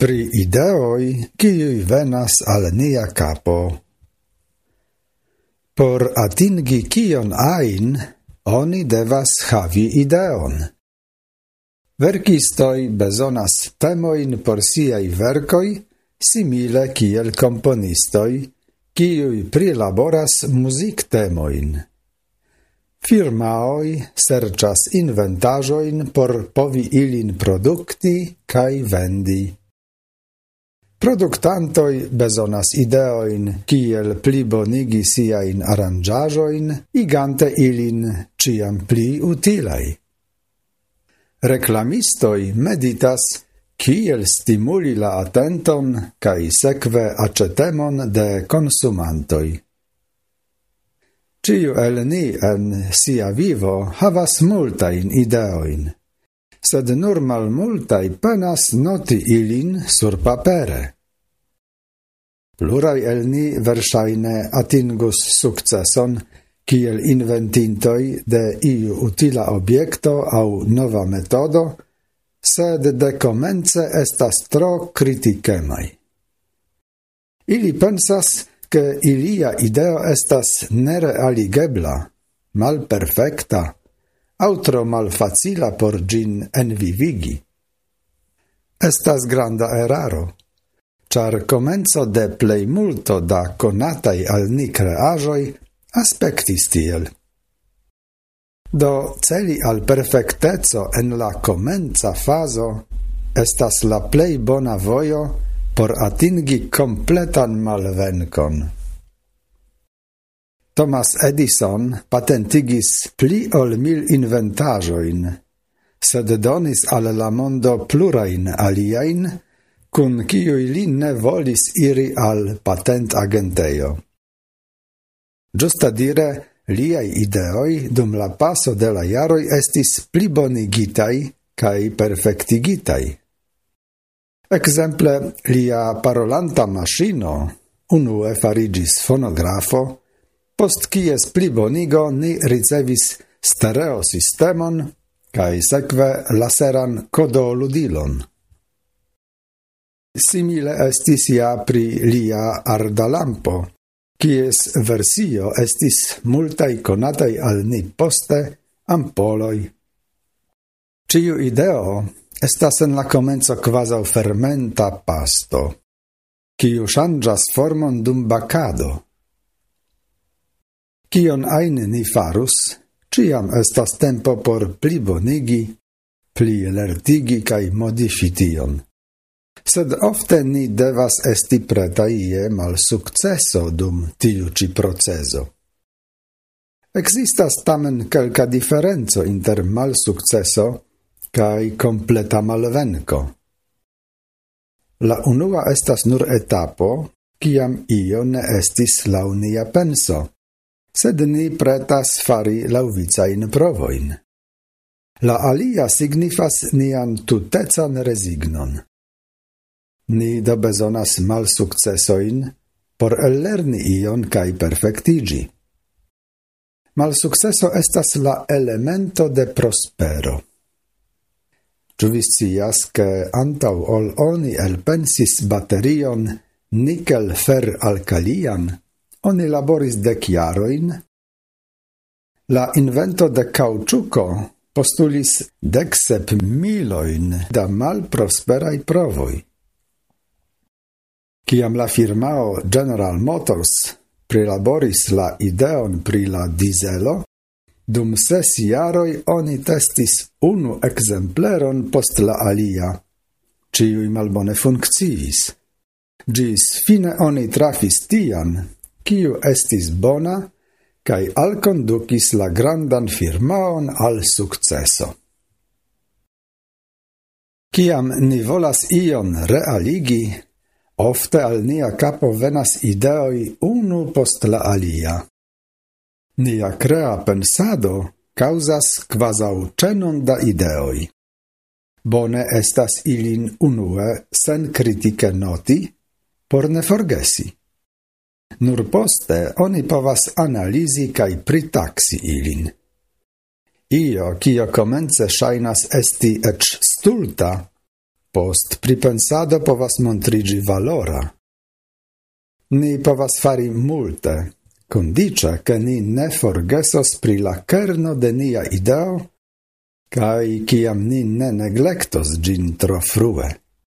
pri ideoi kiui venas al nia capo. Por atingi kion ain, oni devas havi ideon. Verkistoi bezonas temoin por siei verkoi, simile kiel componistoi, kiui prilaboras muzik temoin. Firmaoi serĉas inventaĵojn por povi ilin produkti kaj vendi. Productantoi bezonas ideoin kiel pli bonigi siain aranjajoin, igante ilin ciam pli utilai. Reklamistoi meditas kiel stimuli la atenton kai sekve acetemon de konsumantoj. Ciu el ni en sia vivo havas multain ideoin sed nur malmultaj penas noti ilin sur papere. Plurai el ni versaine atingus successon, kiel inventintoi de iu utila objekto au nova metodo, sed dekomence estas tro criticemai. Ili pensas, che ilia ideo estas nerealigebla, malperfekta, autro malfacila por gin envivigi. Estas granda eraro, char comenzo de plei multo da conatai al ni creajoi aspectis tiel. Do celi al perfectezo en la comenza faso estas la plei bona voio por atingi completan malvencon. Thomas Edison patentigis pli ol mil inventajoin, sed donis al la mondo plurain aliain, cun cioi li ne volis iri al patent agenteio. Giusta dire, liai ideoi dum la paso de la jaroi estis plibonigitai cae perfectigitai. Exemple, lia parolanta maschino unue farigis fonografo, post kies plibonigo ni ricevis stereo sistemon cae sekve laseran codoludilon. Simile estis ja pri lia ardalampo, kies versio estis multai conatai al ni poste ampoloi. Ciu ideo estas en la comenzo quasau fermenta pasto, kiu changas formon dum bacado. Kion ajn ni farus, ciam estas tempo por plibonigi, pli lertigi cae modifi tion. Sed ofte ni devas esti pretaie mal successo dum tiu ci procezo. Existas tamen kelka differenzo inter mal successo cae completa malvenko. La unua estas nur etapo, ciam io ne estis la unia penso, sed ni pretas fari lauvicain provoin. La alia signifas nian tutecan resignon. Ni do bezonas mal successoin por ellerni ion cae perfectigi. Mal successo estas la elemento de prospero. Ču vi scias, ke antaŭ ol oni elpensis baterion nikel-fer-alkalian, oni laboris dec jaroin, la invento de cauciuco postulis decsep miloin da mal prosperai provoi. Ciam la firmao General Motors prilaboris la ideon pri la dieselo, dum ses iaroi oni testis unu exempleron post la alia. Ciui malbone funcciis. Gis fine oni trafis tian, kiu estis bona kaj alkondukis la grandan firmaon al sukceso. Kiam ni volas ion realigi, ofte al nia capo venas ideoi unu post la alia. Nia crea pensado causas quasau cenon da ideoi. Bone estas ilin unue sen critique noti, por ne forgesi. Nur poste oni povas analizi kaj pritaxi ilin. Io, kio comence shainas esti ec stulta, post pripensado povas montrigi valora. Ni povas fari multe, condice che ni ne forgesos pri la kerno de nia ideo, cae ciam ni ne neglectos gin tro frue.